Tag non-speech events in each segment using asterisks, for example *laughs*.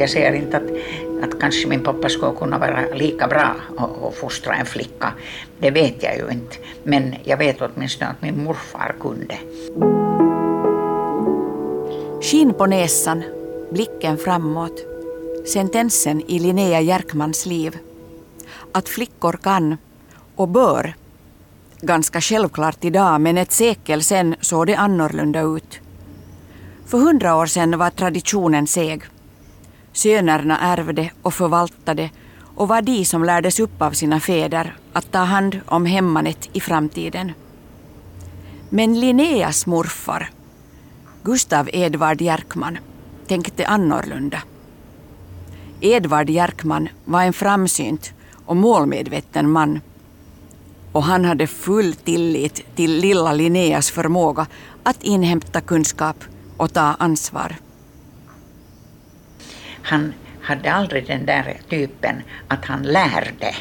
jag säger inte att, att kanske min pappa skulle kunna vara lika bra och fostra en flicka. Det vet jag ju inte. Men jag vet åtminstone att min morfar kunde. Skinn på näsan, blicken framåt. Sentensen i Linnea Järkmans liv. Att flickor kan och bör. Ganska självklart idag, men ett sekel sen såg det annorlunda ut. För hundra år sedan var traditionen seg. Sönerna ärvde och förvaltade och var de som lärdes upp av sina fäder att ta hand om hemmanet i framtiden. Men Linneas morfar, Gustav Edvard Jerkman, tänkte annorlunda. Edvard Jerkman var en framsynt och målmedveten man. Och han hade full tillit till lilla Linneas förmåga att inhämta kunskap och ta ansvar. Han hade aldrig den där typen att han lärde.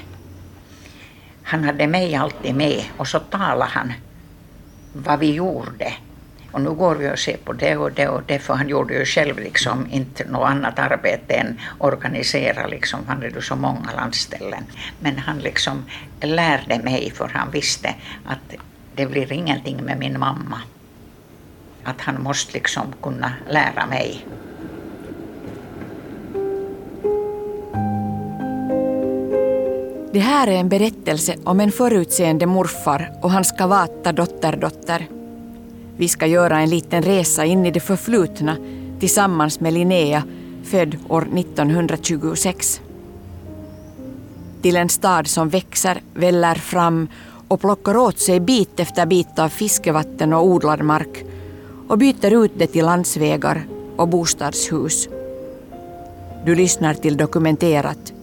Han hade mig alltid med och så talade han vad vi gjorde. Och nu går vi och ser på det och det och det, för han gjorde ju själv liksom inte något annat arbete än organisera liksom, han hade ju så många landställen. Men han liksom lärde mig, för han visste att det blir ingenting med min mamma. Att han måste liksom kunna lära mig. Det här är en berättelse om en förutseende morfar och hans kavata dotterdotter. Vi ska göra en liten resa in i det förflutna tillsammans med Linnea, född år 1926. Till en stad som växer, väller fram och plockar åt sig bit efter bit av fiskevatten och odlad mark och byter ut det till landsvägar och bostadshus. Du lyssnar till dokumenterat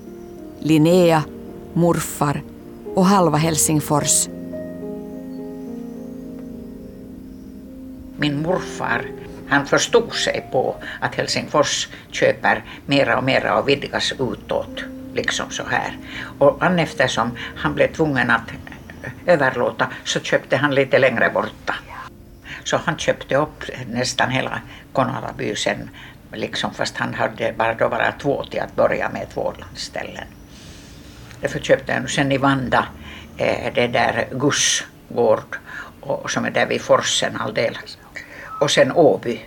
Linnea, morfar och halva Helsingfors. Min morfar han förstod sig på att Helsingfors köper mera och mera och vidgas utåt. Liksom så här. Och eftersom han blev tvungen att överlåta så köpte han lite längre borta. Så han köpte upp nästan hela Konalaby sen, liksom, fast han hade bara då bara två till att börja med, två landställen. Därför köpte jag sen i Vanda eh, det där Gus gård och, som är där vid forsen alldeles. Och sen Åby.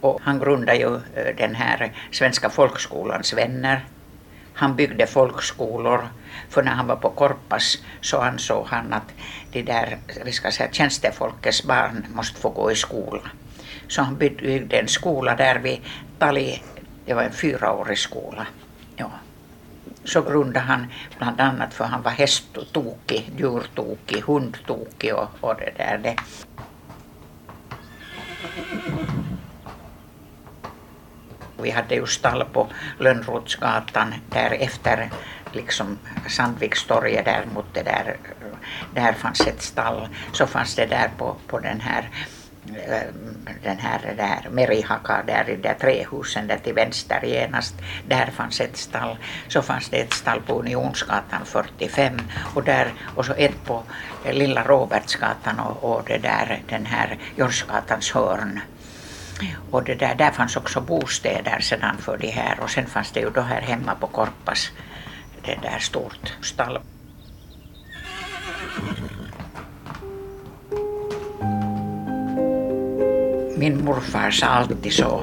Och han grundade ju eh, den här Svenska folkskolans vänner. Han byggde folkskolor för när han var på Korpas så ansåg han att de där, vi ska säga tjänstefolkets barn måste få gå i skola. Så han byggde en skola där vid Tali, det var en fyraårig skola. Så grundade han bland annat för han var hästtokig, djurtokig, hundtokig och, och det där. Det. Vi hade ju stall på Lönnrotsgatan där efter liksom Sandvikstorget där mot det där, där fanns ett stall. Så fanns det där på, på den här den här där Merihaka där i de trähusen där till vänster genast. Där fanns ett stall. Så fanns det ett stall på Unionsgatan 45 och där och så ett på Lilla Robertsgatan och, och det där den här Jörnsgatans hörn. Och det där, där fanns också bostäder sedan för de här och sen fanns det ju då här hemma på Korpas det där stort stall. Min morfar sa alltid så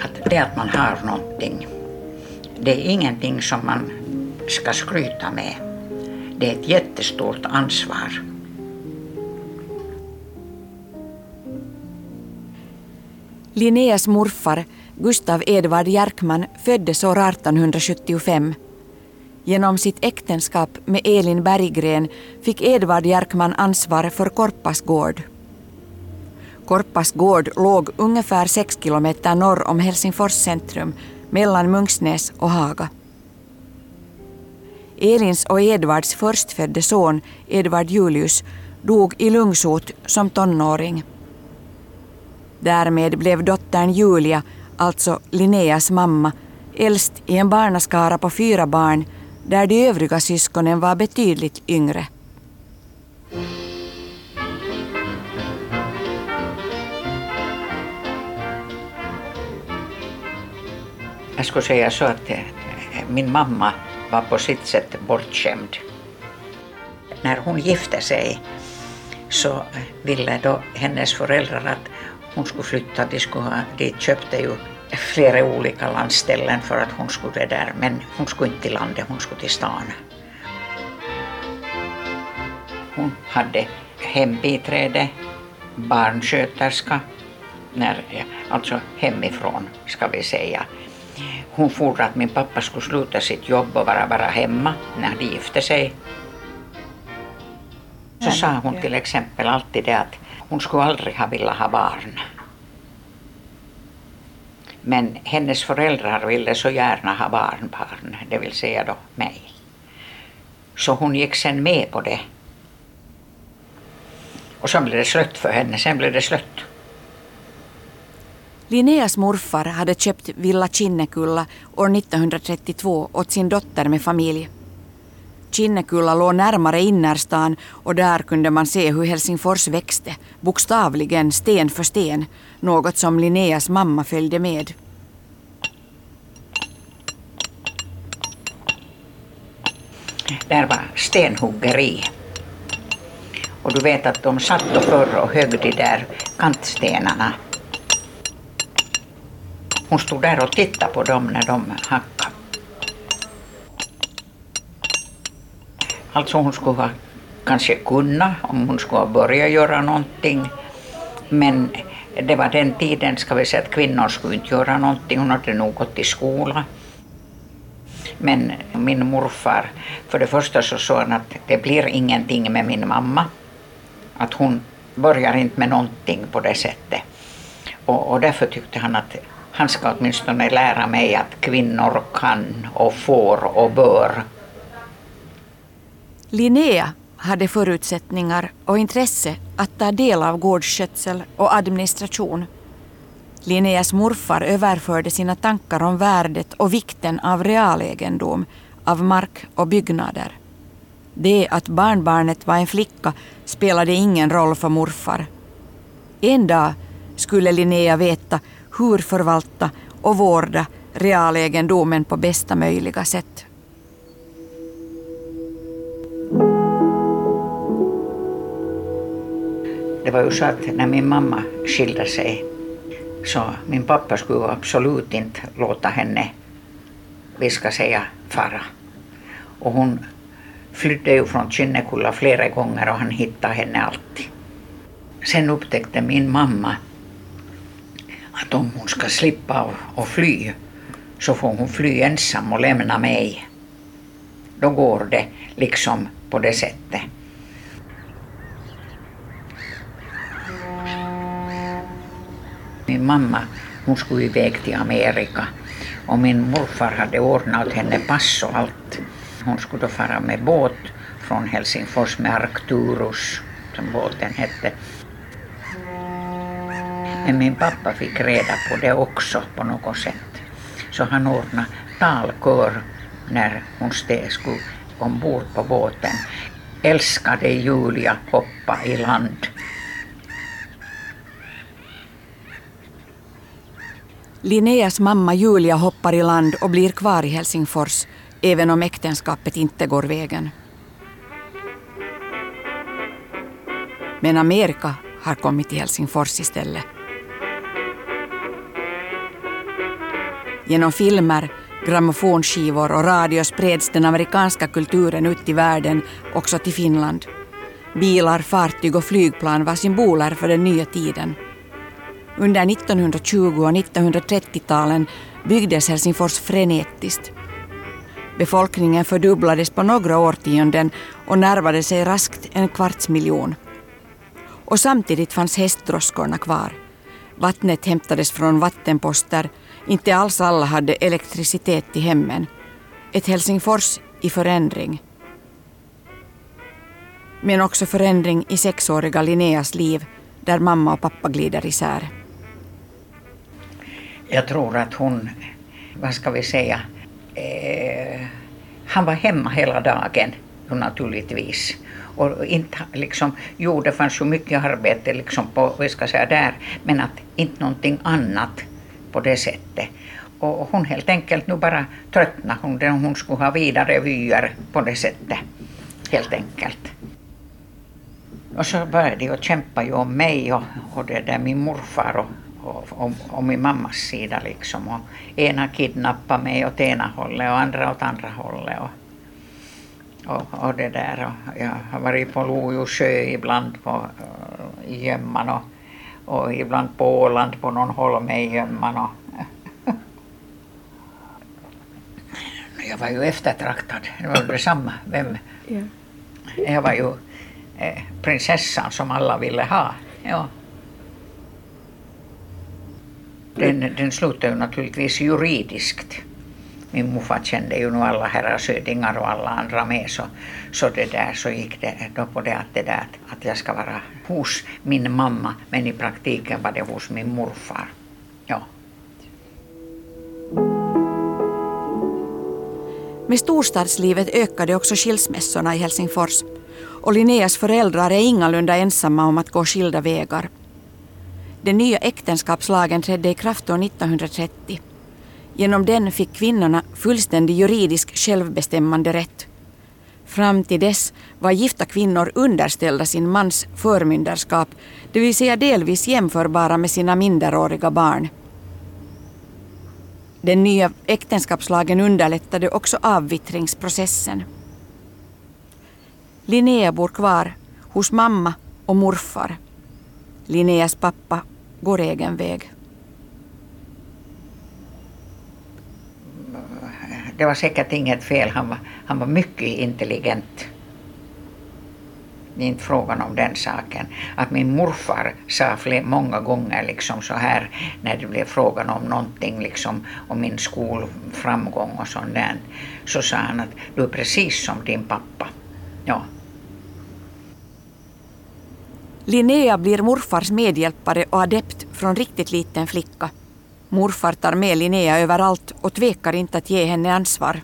att det att man har någonting, det är ingenting som man ska skryta med. Det är ett jättestort ansvar. Linneas morfar, Gustav Edvard Jerkman, föddes år 1875 Genom sitt äktenskap med Elin Berggren fick Edvard Jerkman ansvar för Korpas gård. Korpas gård låg ungefär 6 kilometer norr om Helsingfors centrum, mellan Munksnäs och Haga. Elins och Edvards förstfödde son, Edvard Julius, dog i lungsot som tonåring. Därmed blev dottern Julia, alltså Linneas mamma, äldst i en barnaskara på fyra barn där de övriga syskonen var betydligt yngre. Jag skulle säga så att min mamma var på sitt sätt bortskämd. När hon gifte sig så eh, ville då hennes föräldrar att hon skulle flytta. De, skulle ha, de köpte ju flera olika landställen för att hon skulle där, men hon skulle inte till landet, hon skulle till stan. Hon hade hembiträde, barnsköterska, när, alltså hemifrån ska vi säga. Hon for att min pappa skulle sluta sitt jobb och vara bara hemma när de gifte sig. Så sa hon till exempel alltid det att hon skulle aldrig ha velat ha barn. Men hennes föräldrar ville så gärna ha barnbarn, det vill säga då mig. Så hon gick sen med på det. Och så blev det slut för henne, sen blev det slut. Linneas morfar hade köpt Villa Kinnekulla år 1932 åt sin dotter med familj. Kinnekulla låg närmare innerstan och där kunde man se hur Helsingfors växte, bokstavligen sten för sten, något som Linneas mamma följde med. Där var stenhuggeri. Och du vet att de satt och förr och högg de där kantstenarna. Hon stod där och tittade på dem när de hackade. Alltså hon skulle ha kanske kunnat om hon skulle ha börjat göra någonting. Men det var den tiden, ska vi säga, att kvinnor skulle inte göra någonting. Hon hade nog gått i skola. Men min morfar, för det första så sa han att det blir ingenting med min mamma. Att hon börjar inte med någonting på det sättet. Och, och därför tyckte han att han ska åtminstone lära mig att kvinnor kan och får och bör Linnea hade förutsättningar och intresse att ta del av gårdsskötsel och administration. Linneas morfar överförde sina tankar om värdet och vikten av realegendom, av mark och byggnader. Det att barnbarnet var en flicka spelade ingen roll för morfar. En dag skulle Linnea veta hur förvalta och vårda realegendomen på bästa möjliga sätt. Det var ju så att när min mamma skilde sig så min pappa skulle absolut inte låta henne, vi ska säga, fara. Och hon flydde ju från Kinnekulla flera gånger och han hittade henne alltid. Sen upptäckte min mamma att om hon ska slippa och fly så får hon fly ensam och lämna mig. Då går det liksom på det sättet. Min mamma hon skulle iväg till Amerika och min morfar hade ordnat åt henne pass och allt. Hon skulle då fara med båt från Helsingfors med Arcturus, som båten hette. Men min pappa fick reda på det också på något sätt. Så han ordnade talkör när hon steg skulle ombord på båten. Älskade Julia hoppa i land. Linneas mamma Julia hoppar i land och blir kvar i Helsingfors även om äktenskapet inte går vägen. Men Amerika har kommit till Helsingfors istället. Genom filmer, grammofonskivor och radio spreds den amerikanska kulturen ut i världen, också till Finland. Bilar, fartyg och flygplan var symboler för den nya tiden. Under 1920 och 1930-talen byggdes Helsingfors frenetiskt. Befolkningen fördubblades på några årtionden och närmade sig raskt en kvarts miljon. Och samtidigt fanns hästdroskorna kvar. Vattnet hämtades från vattenposter. Inte alls alla hade elektricitet i hemmen. Ett Helsingfors i förändring. Men också förändring i sexåriga Linneas liv där mamma och pappa glider isär. Jag tror att hon, vad ska vi säga, eh, han var hemma hela dagen naturligtvis. Och inte liksom, jo det fanns ju mycket arbete liksom på, vi ska säga där, men att inte någonting annat på det sättet. och hon helt enkelt nu bara tröttnade. Hon, hon skulle ha vidare vyer på det sättet. Helt enkelt. Och så började de att kämpa ju om mig och, och det där min morfar och, och, och, och min mammas sida liksom. Och ena kidnappade mig åt ena hållet och andra åt andra hållet. Och, och, och det där. Och jag har varit på Lojo sjö ibland på, eh, i gömman och, och ibland på Åland på någon holme i gömman. Och, *laughs* jag var ju eftertraktad. Det var detsamma. Vem? Ja. Jag var ju eh, prinsessan som alla ville ha. Ja. Den, den slutade ju naturligtvis juridiskt. Min morfar kände ju nu alla herrasödingar och alla andra med så, så det där så gick det då på det att det där att jag ska vara hos min mamma men i praktiken var det hos min morfar. Ja. Med storstadslivet ökade också skilsmässorna i Helsingfors och Linneas föräldrar är ingalunda ensamma om att gå skilda vägar. Den nya äktenskapslagen trädde i kraft år 1930. Genom den fick kvinnorna fullständig juridisk självbestämmande rätt. Fram till dess var gifta kvinnor underställda sin mans förmyndarskap, det vill säga delvis jämförbara med sina minderåriga barn. Den nya äktenskapslagen underlättade också avvittringsprocessen. Linnea bor kvar hos mamma och morfar. Linneas pappa går egen väg. Det var säkert inget fel, han var, han var mycket intelligent. Det är inte frågan om den saken. Att min morfar sa fler, många gånger liksom så här när det blev frågan om någonting liksom om min skolframgång och sånt där. Så sa han att du är precis som din pappa. Ja. Linnea blir morfars medhjälpare och adept från riktigt liten flicka. Morfar tar med Linnea överallt och tvekar inte att ge henne ansvar.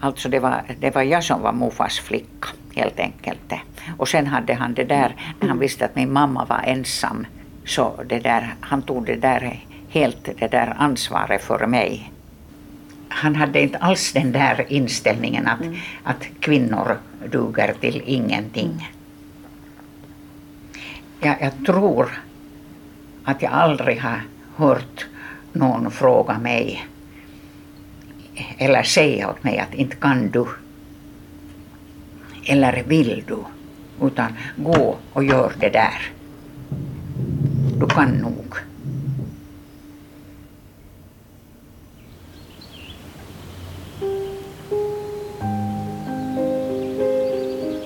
Alltså det var, det var jag som var morfars flicka helt enkelt. Och sen hade han det där, när han visste att min mamma var ensam, så det där, han tog det där helt det där ansvaret för mig. Han hade inte alls den där inställningen att, mm. att kvinnor duger till ingenting. Jag, jag tror att jag aldrig har hört någon fråga mig eller säga åt mig att inte kan du eller vill du utan gå och gör det där. Du kan nog.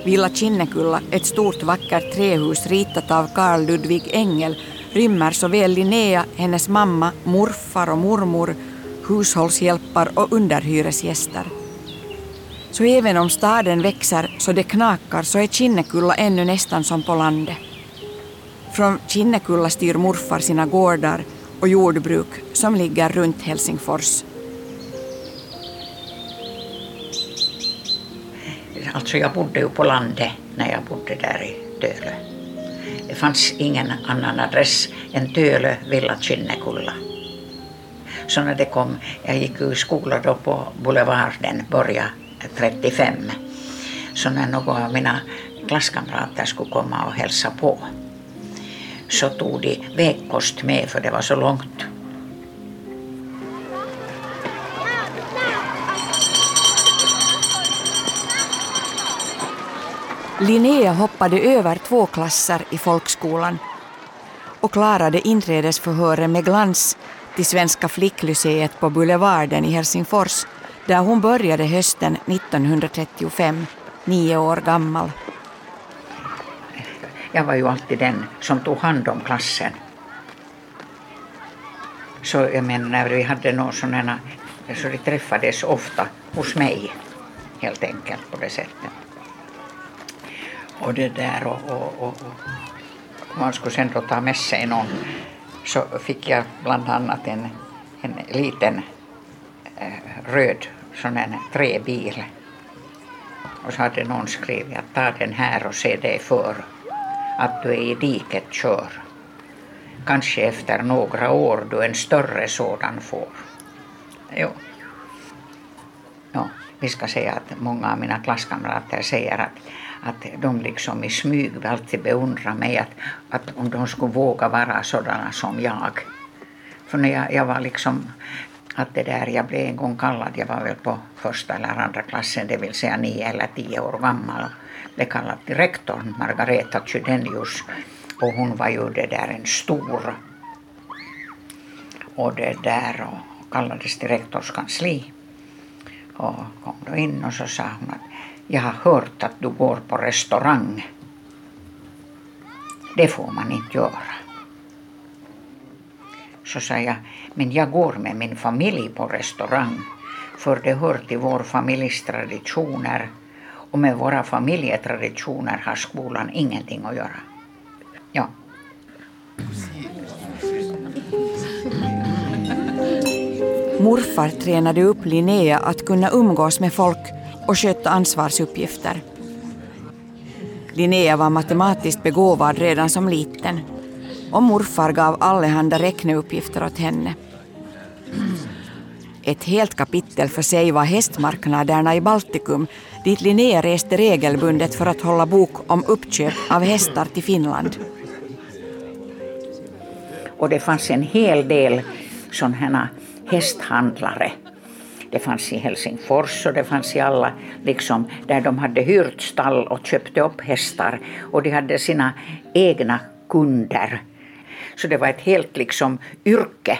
Villa Kinnekulla, ett stort vackert trähus ritat av Carl Ludvig Engel, rymmer såväl Linnea, hennes mamma, morfar och mormor, hushållshjälpar och underhyresgäster. Så även om staden växer så det knakar så är Kinnekulla ännu nästan som på landet. Från Kinnekulla styr morfar sina gårdar och jordbruk som ligger runt Helsingfors. Alltså jag bodde ju på landet när jag bodde där i Dölö. Det fanns ingen annan adress än Tölö, Villa Kinnekulla. Så när det kom, jag gick i skolan då på Boulevarden, började 35. Så när någon av mina klasskamrater skulle komma och hälsa på så tog de vägkost med för det var så långt. Linnea hoppade över två klasser i folkskolan och klarade inträdesförhören med glans till Svenska flicklyceet på Boulevarden i Helsingfors där hon började hösten 1935, nio år gammal. Jag var ju alltid den som tog hand om klassen. Så jag menar, när vi hade någon sådana, så de träffades ofta hos mig, helt enkelt på det sättet. Och det där och, och, och, och man skulle sen då ta med sig någon så fick jag bland annat en, en liten eh, röd sån här träbil. Och så hade någon skrivit att ta den här och se dig för att du är i diket kör. Kanske efter några år du en större sådan får. Jo. Ja, vi ska säga att många av mina klasskamrater säger att, att de liksom i smyg alltid beundrar mig att, att om de skulle våga vara sådana som jag. För när jag, jag var liksom att det där, jag blev en gång kallad, jag var väl på första eller andra klassen, det vill säga nio eller tio år gammal, blev kallad till rektorn, Margareta Chydenius, och hon var ju det där en stor och det där och kallades till rektors kansli och kom då in och så sa hon att jag har hört att du går på restaurang. Det får man inte göra. Så sa jag, men jag går med min familj på restaurang för det hör till vår familjs traditioner och med våra familjetraditioner har skolan ingenting att göra. Ja. Morfar tränade upp Linnea att kunna umgås med folk och sköta ansvarsuppgifter. Linnea var matematiskt begåvad redan som liten och morfar gav allehanda räkneuppgifter åt henne. Ett helt kapitel för sig var hästmarknaderna i Baltikum dit Linnea reste regelbundet för att hålla bok om uppköp av hästar till Finland. Och det fanns en hel del sådana hästhandlare. Det fanns i Helsingfors och det fanns i alla, liksom, där de hade hyrt stall och köpte upp hästar. Och de hade sina egna kunder. Så det var ett helt liksom yrke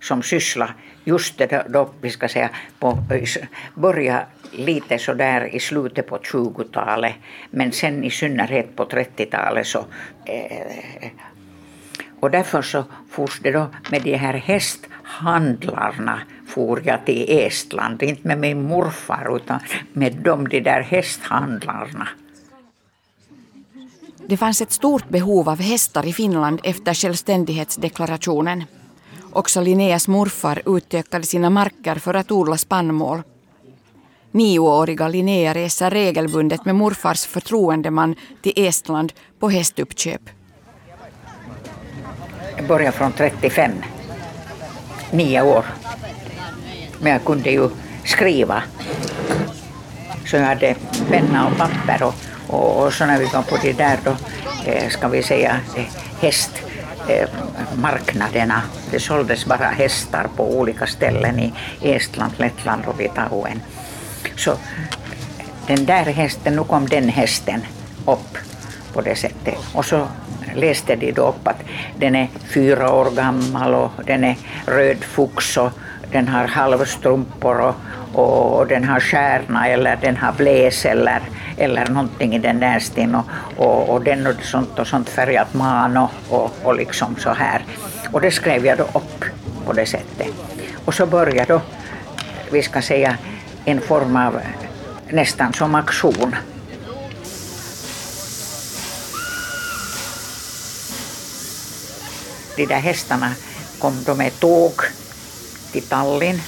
som sysslade just det då, vi ska säga, på, börja lite så där i slutet på 20-talet, men sen i synnerhet på 30-talet så eh, och därför så fors det då med de här hästhandlarna for jag till Estland, inte med min morfar utan med de, de där hästhandlarna. Det fanns ett stort behov av hästar i Finland efter självständighetsdeklarationen. Också Linneas morfar utökade sina marker för att odla spannmål. Nioåriga Linnea reser regelbundet med morfars förtroendeman till Estland på hästuppköp. Jag började från 35, nio år. Men jag kunde ju skriva. Så jag hade penna och papper och, och, och så när vi var på de där då, eh, ska vi säga, eh, hästmarknaderna. Eh, det såldes bara hästar på olika ställen i Estland, Lettland och Litauen. Så den där hästen, nu kom den hästen upp på det sättet. Och så läste de då upp att den är fyra år gammal och den är röd fux och den har halvstrumpor och, och, den har stjärna eller den har bläs eller, eller någonting i den där stilen och, och, och den och sånt och sånt färgat man och, och, och liksom så här. Och det skrev jag då upp på det sättet. Och så började då, vi ska säga, en form av nästan som aktion. De där hästarna kom de med tåg till Tallinn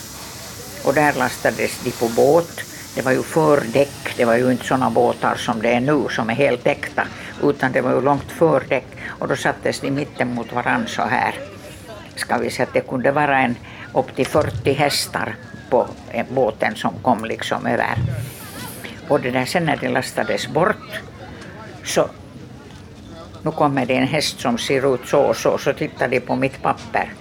och där lastades de på båt. Det var ju fördäck, det var ju inte sådana båtar som det är nu som är helt äkta utan det var ju långt fördäck och då sattes de mitten mot varann så här. Ska vi säga att det kunde vara en upp till 40 hästar på båten som kom liksom över. Och det där sen när de lastades bort så nu kommer det en häst som ser ut så och så, så tittar de på mitt papper.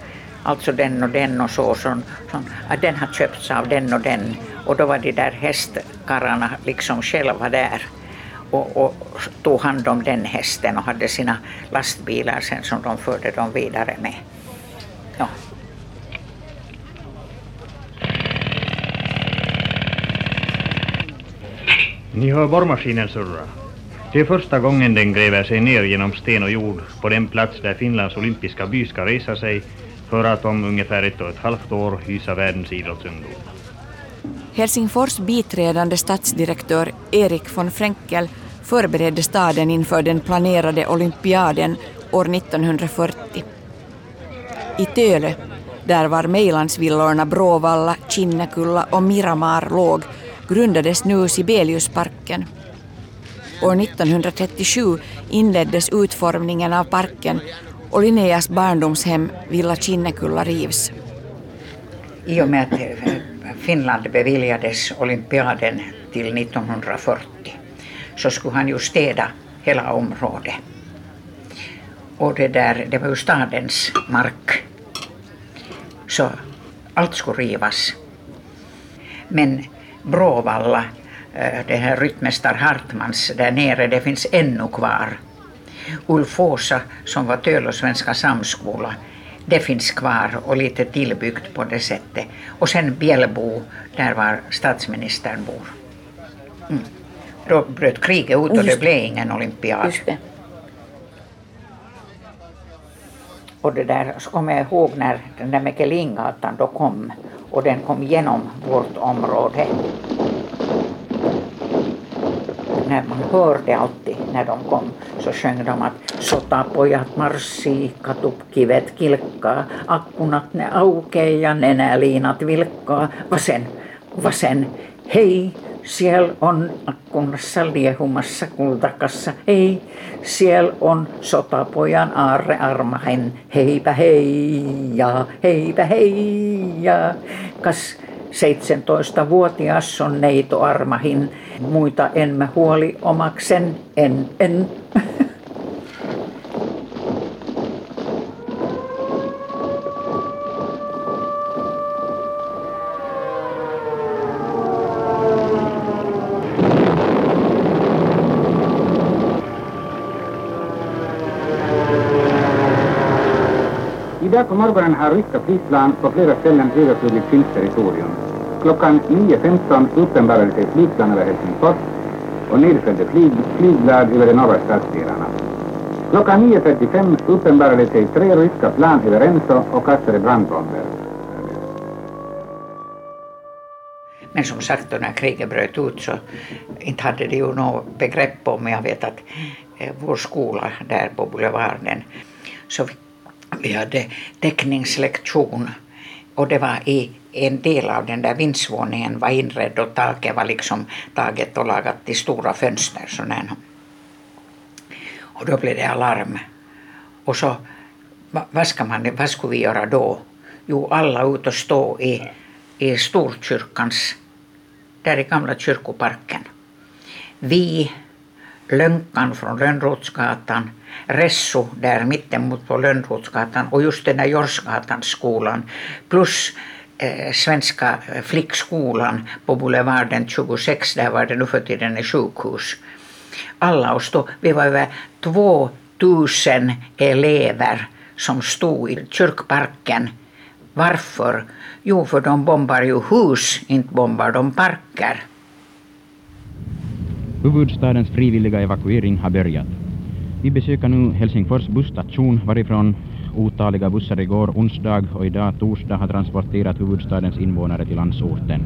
Alltså den och den och så. och så, så att den har köpts av den och den. Och då var de där hästkarlarna liksom själva där och, och tog hand om den hästen och hade sina lastbilar sen som de förde dem vidare med. Ja. Ni hör borrmaskinen surra. Det är första gången den gräver sig ner genom sten och jord på den plats där Finlands olympiska by ska resa sig för att om ungefär ett och ett halvt år hysa världens idrottsungdom. Helsingfors biträdande stadsdirektör Erik von Frenkel förberedde staden inför den planerade olympiaden år 1940. I Töle, där var Mejlandsvillorna Bråvalla, Kinnekulla och Miramar låg, grundades nu Sibeliusparken. År 1937 inleddes utformningen av parken och Linneas barndomshem Villa Kinnekulla rivs. i och med att eh, Finland beviljades olympiaden till 1940 så skulle han ju städa hela området. Och det där, det var ju stadens mark. Så allt skulle rivas. Men Bråvalla, eh, det här ryttmästare Hartmans där nere, det finns ännu kvar. Ulf Åsa som var Tölö Svenska Samskola, det finns kvar och lite tillbyggt på det sättet. Och sen Bjällbo, där var statsministern bor. Mm. Då bröt kriget ut och det blev ingen olympiad. Just det. Och det där så kommer jag ihåg när den där Mäkelingatan då kom och den kom genom vårt område. När man hörde alltid när de kom så sjöng de att sotapojat marssii, katupkivet kilkkaa, akkunat ne aukee ja nenäliinat vilkkaa. Vasen, vasen, hei, siellä on akkunnassa liehumassa kultakassa, hei, siellä on sotapojan aarre armahen, heipä hei ja heipä hei ja kas 17-vuotias on neito armahin, muita en mä huoli omaksen, en, en. Morgonen har ryska flygplan på flera ställen överflugit finskt territorium. Klockan 9.15 uppenbarade sig flygplan över Helsingfors och nedfällde flyg, flygblad över de norra stadsdelarna. Klockan 9.35 uppenbarade sig tre ryska plan över Enso och kastade brandbomber. Men som sagt, då när kriget bröt ut så inte hade de ju något begrepp om, jag vet att eh, vår skola där på Boulevarden, så vi, hade teckningslektion och det var i en del av den där vindsvåningen var inredd och taket var liksom taget och lagat till stora fönster. Sådär. Och då blev det alarm. Och så, vad, ska man, vad skulle vi göra då? Jo, alla ut och stå i, i Storkyrkans, där i gamla kyrkoparken. Vi, Lönkan från Lönnrotsgatan, Ressu där mittemot på Lönnrotsgatan och just den där Jorsgatans skolan plus eh, Svenska eh, flickskolan på Boulevarden 26, där var det nu för tiden ett sjukhus. Alla oss då, vi var över 2000 elever som stod i kyrkparken. Varför? Jo, för de bombar ju hus, inte bombar de parker. Huvudstadens frivilliga evakuering har börjat. Vi besöker nu Helsingfors busstation varifrån otaliga bussar igår onsdag och idag torsdag har transporterat huvudstadens invånare till landsorten.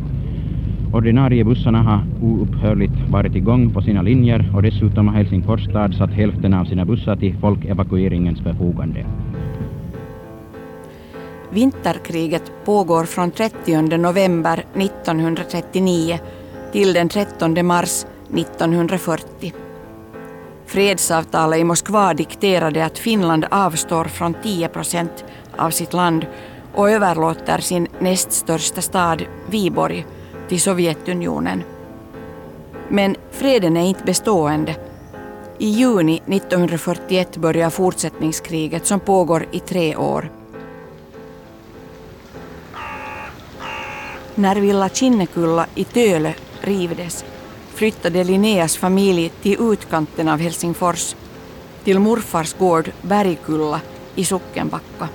Ordinarie bussarna har oupphörligt varit igång på sina linjer och dessutom har Helsingfors stad satt hälften av sina bussar till folkevakueringens förfogande. Vinterkriget pågår från 30 november 1939 till den 13 mars 1940. Fredsavtalet i Moskva dikterade att Finland avstår från 10 procent av sitt land och överlåter sin näst största stad, Viborg, till Sovjetunionen. Men freden är inte bestående. I juni 1941 börjar fortsättningskriget som pågår i tre år. När Villa Kinnekulla i Töle rivdes flyttade Linneas familj till utkanten av Helsingfors, till morfars gård Bergkulla i Sockenbacka.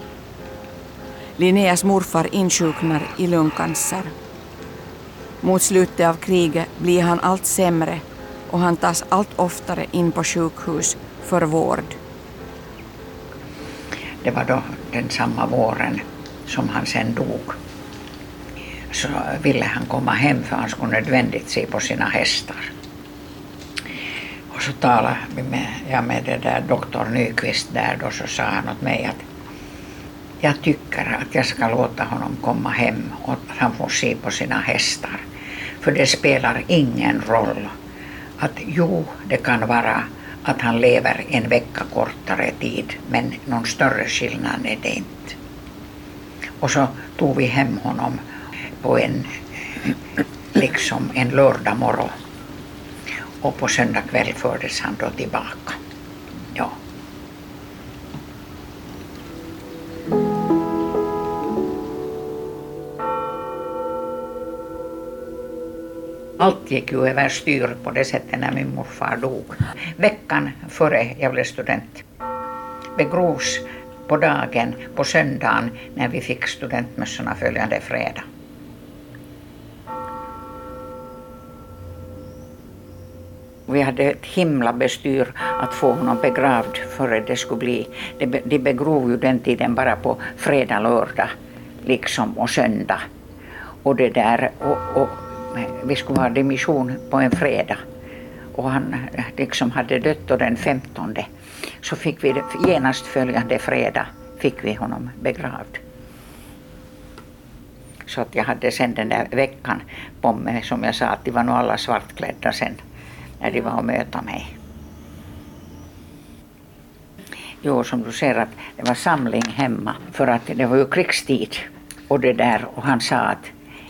Linneas morfar insjuknar i lungcancer. Mot slutet av kriget blir han allt sämre och han tas allt oftare in på sjukhus för vård. Det var då den samma våren som han sen dog. Så ville han komma hem för han skulle nödvändigt se på sina hästar. Och så talade vi med, jag med det där doktor Nyqvist där då så sa han åt mig att jag tycker att jag ska låta honom komma hem och att han får se på sina hästar. För det spelar ingen roll att jo, det kan vara att han lever en vecka kortare tid men någon större skillnad är det inte. Och så tog vi hem honom på en, liksom en lördag morgon. Och på söndag kväll fördes han då tillbaka. Ja. Allt gick ju överstyr på det sättet när min morfar dog. Veckan före jag blev student begrovs på dagen på söndagen när vi fick studentmössorna följande fredag. Vi hade ett himla bestyr att få honom begravd före det skulle bli. De begrov ju den tiden bara på fredag, lördag liksom och söndag. Och det där och, och vi skulle ha dimission på en fredag och han eh, liksom hade dött då den 15 så fick vi genast följande fredag fick vi honom begravd. Så att jag hade sen den där veckan på mig som jag sa att de var nog alla svartklädda sen när de var och möta mig. Jo, som du ser att det var samling hemma för att det var ju krigstid och det där och han sa att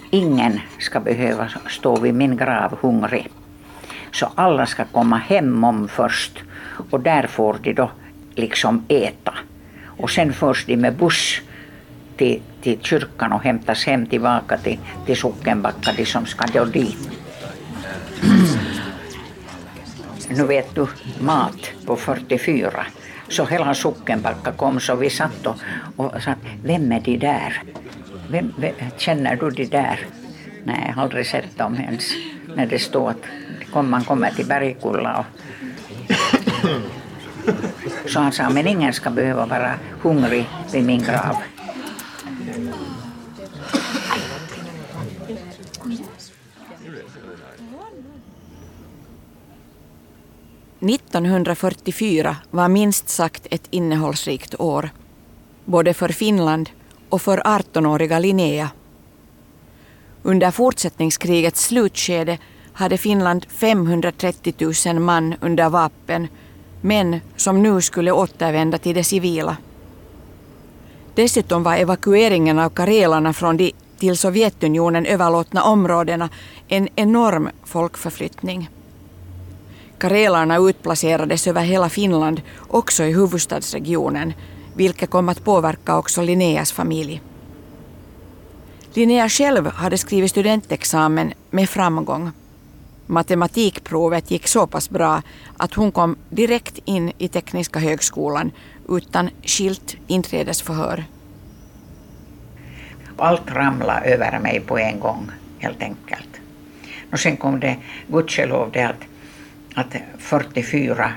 ingen ska behöva stå vid min grav hungrig. Så alla ska komma hem om först och där får de då liksom äta. Och sen förs de med buss till, till kyrkan och hämtas hem tillbaka till, till Sockenbacka, de som ska då dit nu vet du, mat på 44. Så hela Sockenbacka kom så vi satt och, och sa, vem är de där? Vem, vem, känner du de där? Nej, jag har aldrig sett dem ens. När det står att man kommer till Bergkulla och så han sa, men ingen ska behöva vara hungrig vid min grav. –1944 var minst sagt ett innehållsrikt år, både för Finland och för 18-åriga Linnea. Under fortsättningskrigets slutskede hade Finland 530 000 man under vapen män som nu skulle återvända till det civila. Dessutom var evakueringen av karelarna från de till Sovjetunionen överlåtna områdena en enorm folkförflyttning. Karelarna utplacerades över hela Finland, också i huvudstadsregionen, vilket kom att påverka också Linneas familj. Linnea själv hade skrivit studentexamen med framgång matematikprovet gick så pass bra att hon kom direkt in i Tekniska högskolan utan skilt inträdesförhör. Allt ramlade över mig på en gång helt enkelt. Och sen kom det gudskelov det att, att 44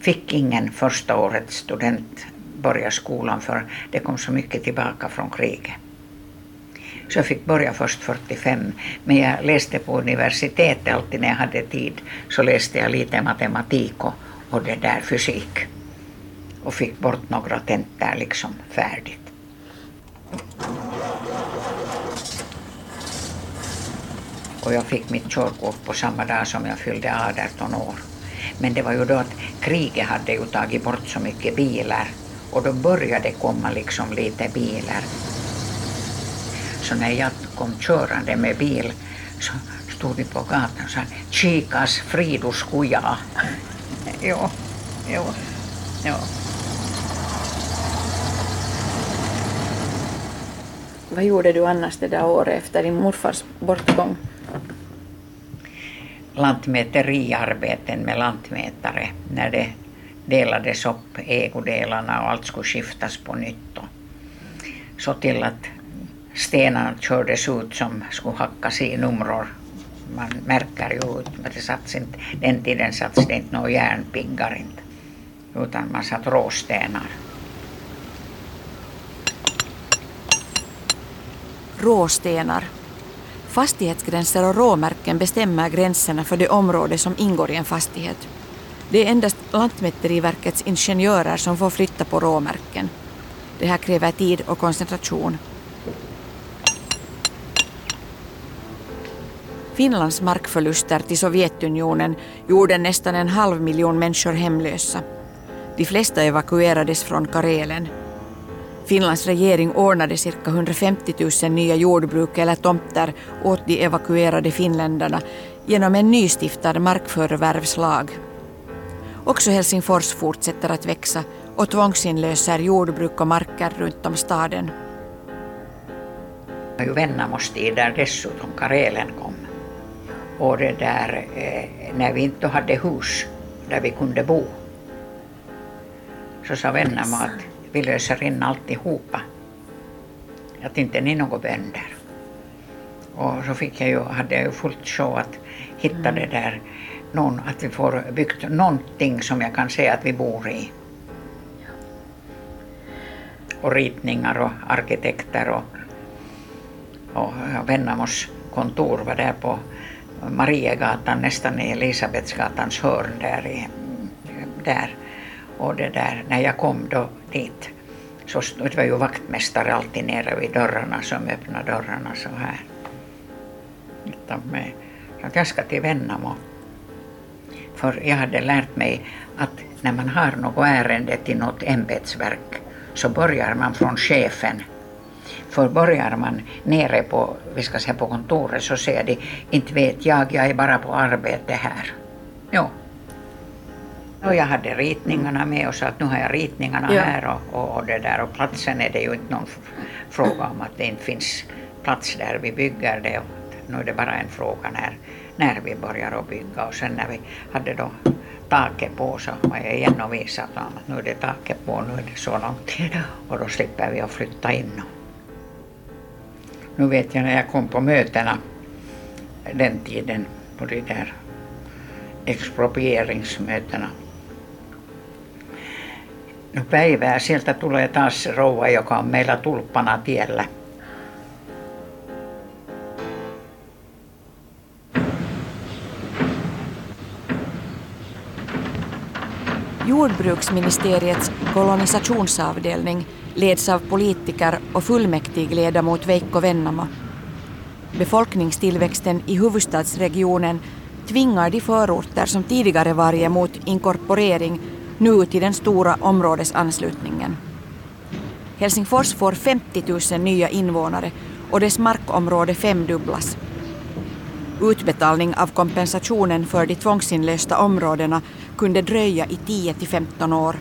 fick ingen första årets student börja skolan för det kom så mycket tillbaka från kriget. Så jag fick börja först 45. Men jag läste på universitetet alltid när jag hade tid. Så läste jag lite matematik och, och det där fysik. Och fick bort några tentor liksom färdigt. Och jag fick mitt körkort på samma dag som jag fyllde 18 år. Men det var ju då att kriget hade ju tagit bort så mycket bilar och då började det komma liksom lite bilar. Så när jag kom körande med bil så stod vi på gatan och sa Chikas Fridus kuja. jo, jo, jo. Vad gjorde du annars det där året efter din morfars bortgång? Lantmäteriarbeten med lantmätare när det delades upp ägodelarna och allt skulle skiftas på nytt. Så till att stenarna kördes ut som skulle hackas i numror. Man märker ju ut, men det satt inte, den tiden satt det inte några järnpiggar inte, utan man satt råstenar. Råstenar. Fastighetsgränser och råmärken bestämmer gränserna för det område som ingår i en fastighet. Det är endast Lantmäteriverkets ingenjörer som får flytta på råmärken. Det här kräver tid och koncentration. Finlands markförluster till Sovjetunionen gjorde nästan en halv miljon människor hemlösa. De flesta evakuerades från Karelen. Finlands regering ordnade cirka 150 000 nya jordbruk eller tomter åt de evakuerade finländarna genom en nystiftad markförvärvslag. Också Helsingfors fortsätter att växa och tvångsinlöser jordbruk och marker runt om staden. Var ju Vennamos tid där dessutom Karelen kom. Och det där, eh, när vi inte hade hus där vi kunde bo, så sa Vennamo att vi löser in alltihopa. Att inte ni några bönder. Och så fick jag ju, hade jag ju fullt sjå att hitta det där, någon, att vi får byggt någonting som jag kan säga att vi bor i. Och ritningar och arkitekter och, och Vennamos kontor var där på Mariegatan nästan i Elisabetsgatans hörn där, i, där. Och det där, när jag kom då dit så det var ju vaktmästare alltid nere vid dörrarna som öppnade dörrarna så här. Så att jag ska till Vennamo. För jag hade lärt mig att när man har något ärende till något ämbetsverk så börjar man från chefen. För börjar man nere på, vi ska säga på kontoret så säger de, inte vet jag, jag är bara på arbete här. Jo. Och jag hade ritningarna med och sa att nu har jag ritningarna ja. här och, och, och, det där och platsen är det ju inte någon fråga om att det inte finns plats där vi bygger det. Och nu är det bara en fråga när, när vi börjar att bygga och sen när vi hade då taket på så var jag igen och visade dem att nu är det taket på, nu är det så långt och då slipper vi att flytta in. Nu vet jag när jag kom på mötena den tiden på de där exproprieringsmötena. No päivää sieltä tulee taas rouva, joka on meillä tulppana tiellä. Jordbruksministeriets kolonisationsavdelning leds av politiker och fullmäktigledamot Veikko Vennamo. Befolkningstillväxten i huvudstadsregionen tvingar de förorter som tidigare varit emot inkorporering nu till den stora områdesanslutningen. Helsingfors får 50 000 nya invånare och dess markområde femdubblas. Utbetalning av kompensationen för de tvångsinlösta områdena kunde dröja i 10 till 15 år.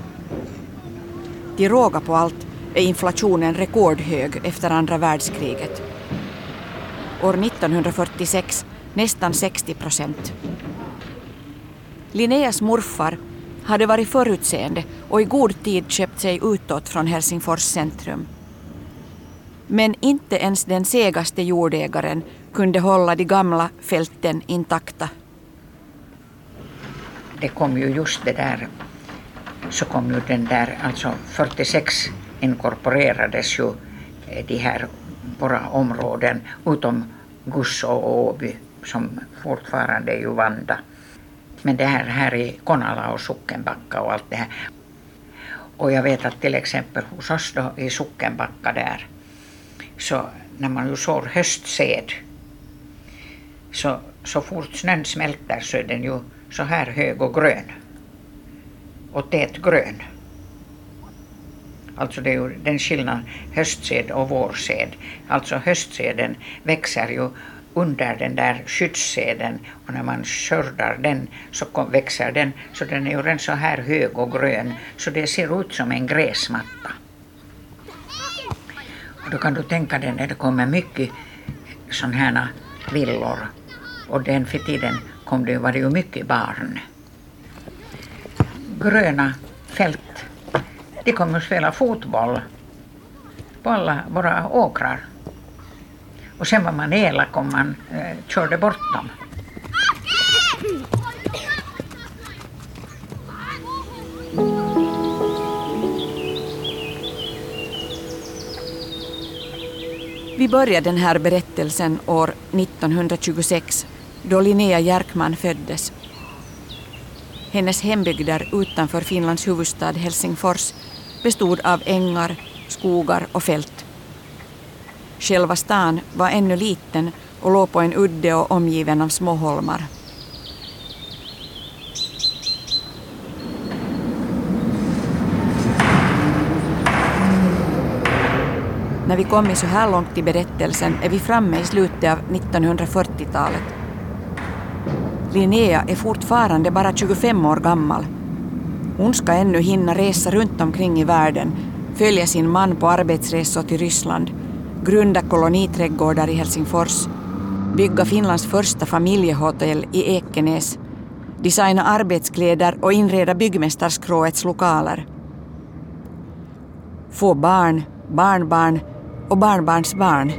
Till råga på allt är inflationen rekordhög efter andra världskriget. År 1946 nästan 60 procent. Linneas morfar hade varit förutseende och i god tid köpt sig utåt från Helsingfors centrum. Men inte ens den segaste jordägaren kunde hålla de gamla fälten intakta. Det kom ju just det där, så kom ju den där, alltså 46 inkorporerades ju eh, de här våra områden utom Gusso och Åby som fortfarande är ju Vanda. Men det här, här i Konala och Sockenbacka och allt det här. Och jag vet att till exempel hos oss då i Sockenbacka där, så när man ju sår höstsed, så, så fort snön smälter så är den ju så här hög och grön. Och tät grön. Alltså det är ju den skillnaden, höstsed och vårsed. Alltså höstseden växer ju under den där skyddsseden och när man skördar den så kom, växer den så den är ju redan så här hög och grön så det ser ut som en gräsmatta. Och då kan du tänka dig när det kommer mycket sådana här villor och den för tiden kom det, var det ju mycket barn. Gröna fält. De kommer att spela fotboll på alla våra åkrar. Och sen var man elak om man eh, körde bort dem. Vi börjar den här berättelsen år 1926 då Linnea Järkman föddes. Hennes hembygder utanför Finlands huvudstad Helsingfors bestod av ängar, skogar och fält. Själva stan var ännu liten och låg på en udde och omgiven av små holmar. När vi kommit så här långt i berättelsen är vi framme i slutet av 1940-talet. Linnea är fortfarande bara 25 år gammal. Hon ska ännu hinna resa runt omkring i världen, följa sin man på arbetsresor till Ryssland, grunda koloniträdgårdar i Helsingfors, bygga Finlands första familjehotell i Ekenäs, designa arbetskläder och inreda byggmästarskråets lokaler. Få barn, barnbarn och barnbarnsbarn.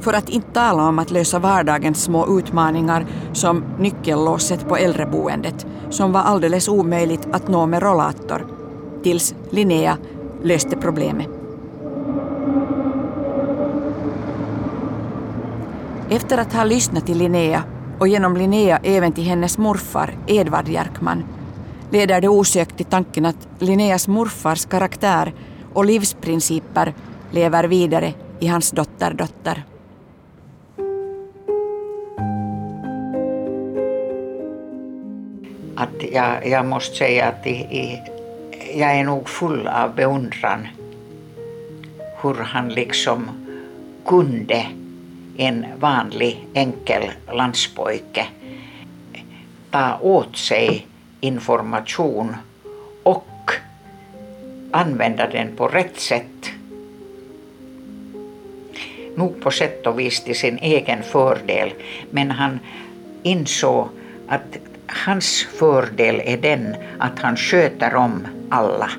För att inte tala om att lösa vardagens små utmaningar som nyckellåset på äldreboendet som var alldeles omöjligt att nå med rollator tills Linnea löste problemet. Efter att ha lyssnat till Linnea och genom Linnea även till hennes morfar Edvard Jerkman leder det osökt till tanken att Linneas morfars karaktär och livsprinciper lever vidare i hans dotterdotter. Att jag, jag måste säga att i, i, jag är nog full av beundran hur han liksom kunde en vanlig enkel landspojke ta åt sig information och använda den på rätt sätt. Nog på sätt och vis till sin egen fördel, men han insåg att hans fördel är den att han sköter om alla.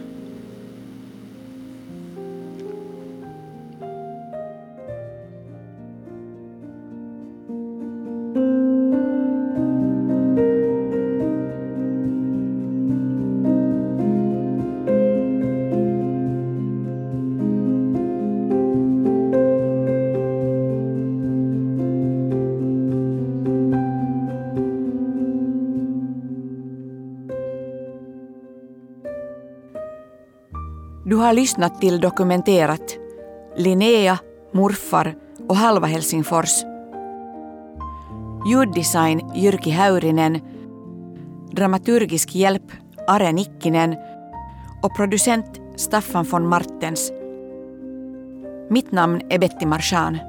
Har lyssnat till dokumenterat Linnea, morfar och halva Helsingfors. Ljuddesign Jyrki Häyrinen, dramaturgisk hjälp Are Nikkinen och producent Staffan von Martens. Mitt namn är Betty Marchand.